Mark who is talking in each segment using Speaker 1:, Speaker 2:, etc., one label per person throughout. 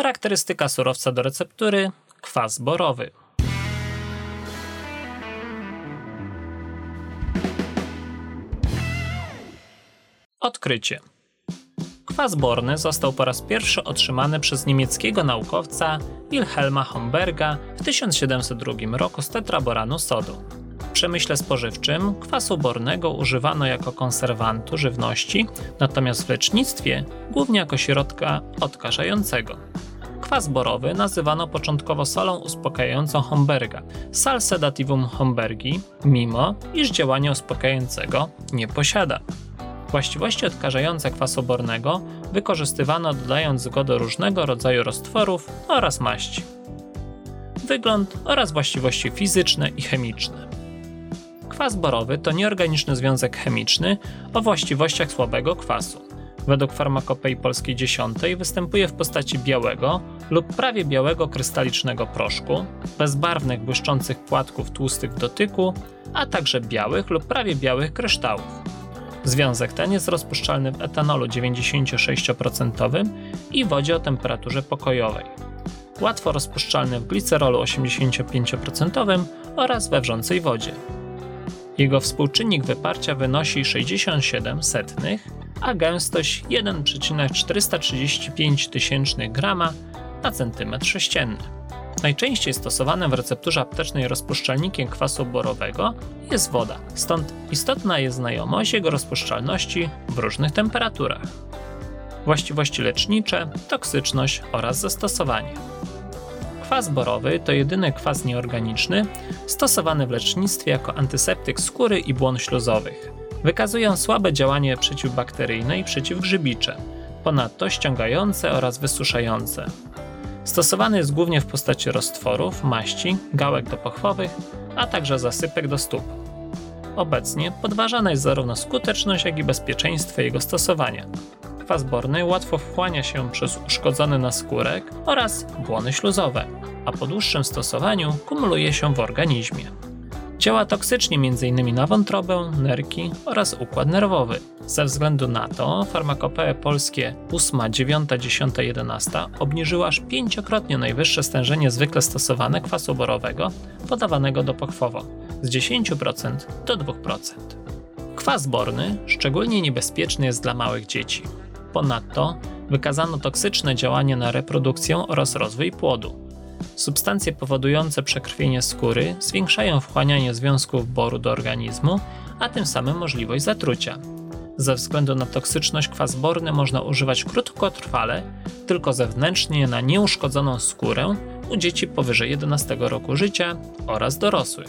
Speaker 1: Charakterystyka surowca do receptury kwas borowy. Odkrycie. Kwas borny został po raz pierwszy otrzymany przez niemieckiego naukowca Wilhelma Homberga w 1702 roku z tetraboranu sodu. W przemyśle spożywczym kwasu bornego używano jako konserwantu żywności, natomiast w lecznictwie głównie jako środka odkażającego. Kwas borowy nazywano początkowo solą uspokajającą Homberga, sal sedativum Hombergi, mimo iż działania uspokajającego nie posiada. Właściwości odkażające kwasu bornego wykorzystywano dodając go do różnego rodzaju roztworów oraz maści. Wygląd oraz właściwości fizyczne i chemiczne. Kwas borowy to nieorganiczny związek chemiczny o właściwościach słabego kwasu. Według farmakopei polskiej 10 występuje w postaci białego lub prawie białego krystalicznego proszku, bezbarwnych błyszczących płatków tłustych w dotyku, a także białych lub prawie białych kryształów. Związek ten jest rozpuszczalny w etanolu 96% i wodzie o temperaturze pokojowej. Łatwo rozpuszczalny w glicerolu 85% oraz we wrzącej wodzie. Jego współczynnik wyparcia wynosi 67 setnych, a gęstość 1,435 tysięcznych grama na centymetr sześcienny. Najczęściej stosowanym w recepturze aptecznej rozpuszczalnikiem kwasu borowego jest woda, stąd istotna jest znajomość jego rozpuszczalności w różnych temperaturach. Właściwości lecznicze, toksyczność oraz zastosowanie. Kwas borowy to jedyny kwas nieorganiczny stosowany w lecznictwie jako antyseptyk skóry i błon śluzowych. Wykazują słabe działanie przeciwbakteryjne i przeciwgrzybicze, ponadto ściągające oraz wysuszające. Stosowany jest głównie w postaci roztworów, maści, gałek dopochwowych, a także zasypek do stóp. Obecnie podważana jest zarówno skuteczność, jak i bezpieczeństwo jego stosowania. Kwas borny łatwo wchłania się przez uszkodzony naskórek oraz błony śluzowe, a po dłuższym stosowaniu kumuluje się w organizmie. Działa toksycznie m.in. na wątrobę, nerki oraz układ nerwowy. Ze względu na to farmakopee polskie 8, 9, 10, 11 obniżyły aż pięciokrotnie najwyższe stężenie zwykle stosowane kwasu borowego podawanego do pochwowo z 10% do 2%. Kwas borny szczególnie niebezpieczny jest dla małych dzieci. Ponadto wykazano toksyczne działanie na reprodukcję oraz rozwój płodu. Substancje powodujące przekrwienie skóry zwiększają wchłanianie związków boru do organizmu, a tym samym możliwość zatrucia. Ze względu na toksyczność kwas borny można używać krótkotrwale, tylko zewnętrznie na nieuszkodzoną skórę u dzieci powyżej 11 roku życia oraz dorosłych.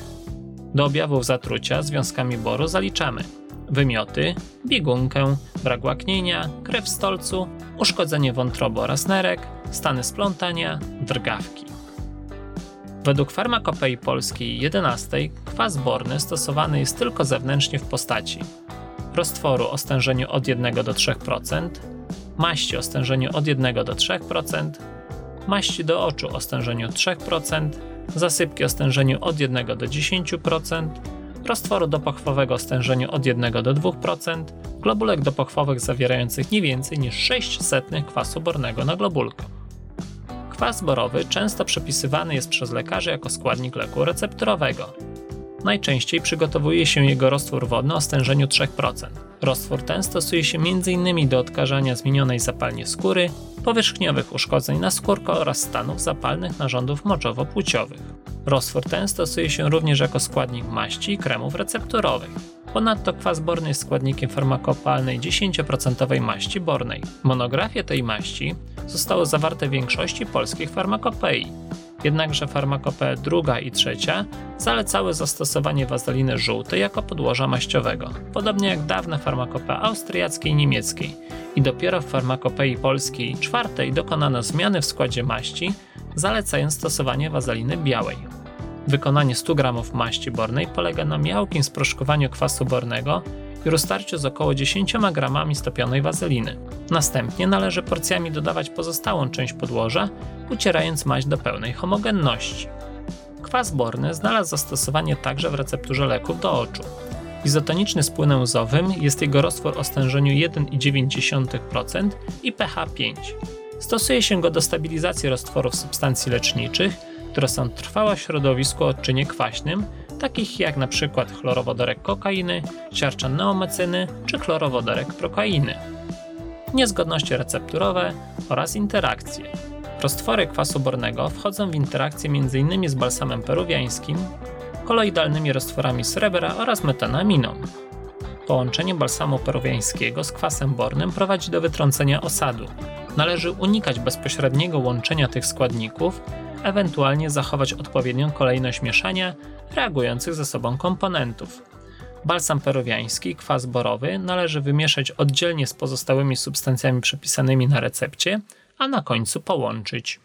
Speaker 1: Do objawów zatrucia związkami boru zaliczamy wymioty, biegunkę, brak łaknienia, krew w stolcu, uszkodzenie wątroby oraz nerek, stany splątania, drgawki. Według farmakopei polskiej 11 kwas borny stosowany jest tylko zewnętrznie w postaci roztworu o stężeniu od 1 do 3%, maści o stężeniu od 1 do 3%, maści do oczu o stężeniu 3%, zasypki o stężeniu od 1 do 10%, roztworu dopochwowego o stężeniu od 1 do 2%, globulek dopochwowych zawierających nie więcej niż 6 setnych kwasu bornego na globulkę. Kwas borowy często przepisywany jest przez lekarzy jako składnik leku recepturowego. Najczęściej przygotowuje się jego roztwór wodny o stężeniu 3%. Roztwór ten stosuje się m.in. do odkażania zmienionej zapalnie skóry, powierzchniowych uszkodzeń na skórko oraz stanów zapalnych narządów moczowo-płciowych. Roztwór ten stosuje się również jako składnik maści i kremów recepturowych. Ponadto kwas borny jest składnikiem farmakopalnej 10% maści bornej. Monografie tej maści zostały zawarte w większości polskich farmakopei. Jednakże farmakopee druga i trzecia zalecały zastosowanie wazeliny żółtej jako podłoża maściowego, podobnie jak dawne farmakopee austriackiej i niemieckiej. I dopiero w farmakopei polskiej czwartej dokonano zmiany w składzie maści, zalecając stosowanie wazeliny białej. Wykonanie 100 g maści bornej polega na miałkim sproszkowaniu kwasu bornego i roztarciu z około 10 gramami stopionej wazeliny. Następnie należy porcjami dodawać pozostałą część podłoża, ucierając maść do pełnej homogenności. Kwas borny znalazł zastosowanie także w recepturze leków do oczu. Izotoniczny z płynem łzowym jest jego roztwór o stężeniu 1,9% i pH 5. Stosuje się go do stabilizacji roztworów substancji leczniczych, które są trwałe w środowisku odczynie kwaśnym, takich jak np. chlorowodorek kokainy, siarczan neomecyny czy chlorowodorek prokainy. Niezgodności recepturowe oraz interakcje. Roztwory kwasu bornego wchodzą w interakcję m.in. z balsamem peruwiańskim, koloidalnymi roztworami srebra oraz metanaminą. Połączenie balsamu peruwiańskiego z kwasem bornym prowadzi do wytrącenia osadu. Należy unikać bezpośredniego łączenia tych składników, ewentualnie zachować odpowiednią kolejność mieszania reagujących ze sobą komponentów. Balsam peruwiański kwas borowy należy wymieszać oddzielnie z pozostałymi substancjami przepisanymi na recepcie, a na końcu połączyć.